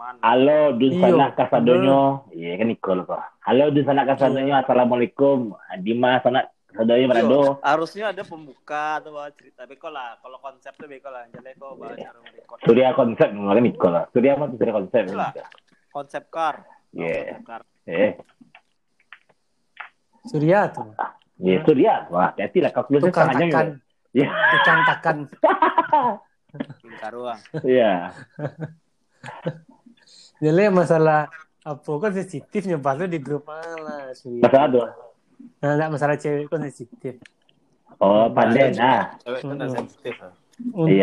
Mana? Halo, dun Iyo, sanak kasadonyo. Iya kan Nicole kok. Halo, dun sanak kasadonyo. Assalamualaikum. Dimas sanak kasadonyo Yo, berado. harusnya ada pembuka atau bawa cerita beko lah. Kalau konsepnya beko lah. Jadi kok bawa Iya. cara record. Surya konsep kan Nicole lah. Surya tuh Surya konsep? Itulah. Konsep car. Iya. Konsep car. Eh, Surya tuh. ya Surya. Wah, hati-hati lah kalkulasi Tukang takan. Ya. Tukang takan. Iya. Jadi masalah apa kan sensitifnya bahasa di grup Surya. Masalah tuh. Nah, enggak masalah cewek kan sensitif. Oh, pandai nah. Cewek kan sensitif. Untung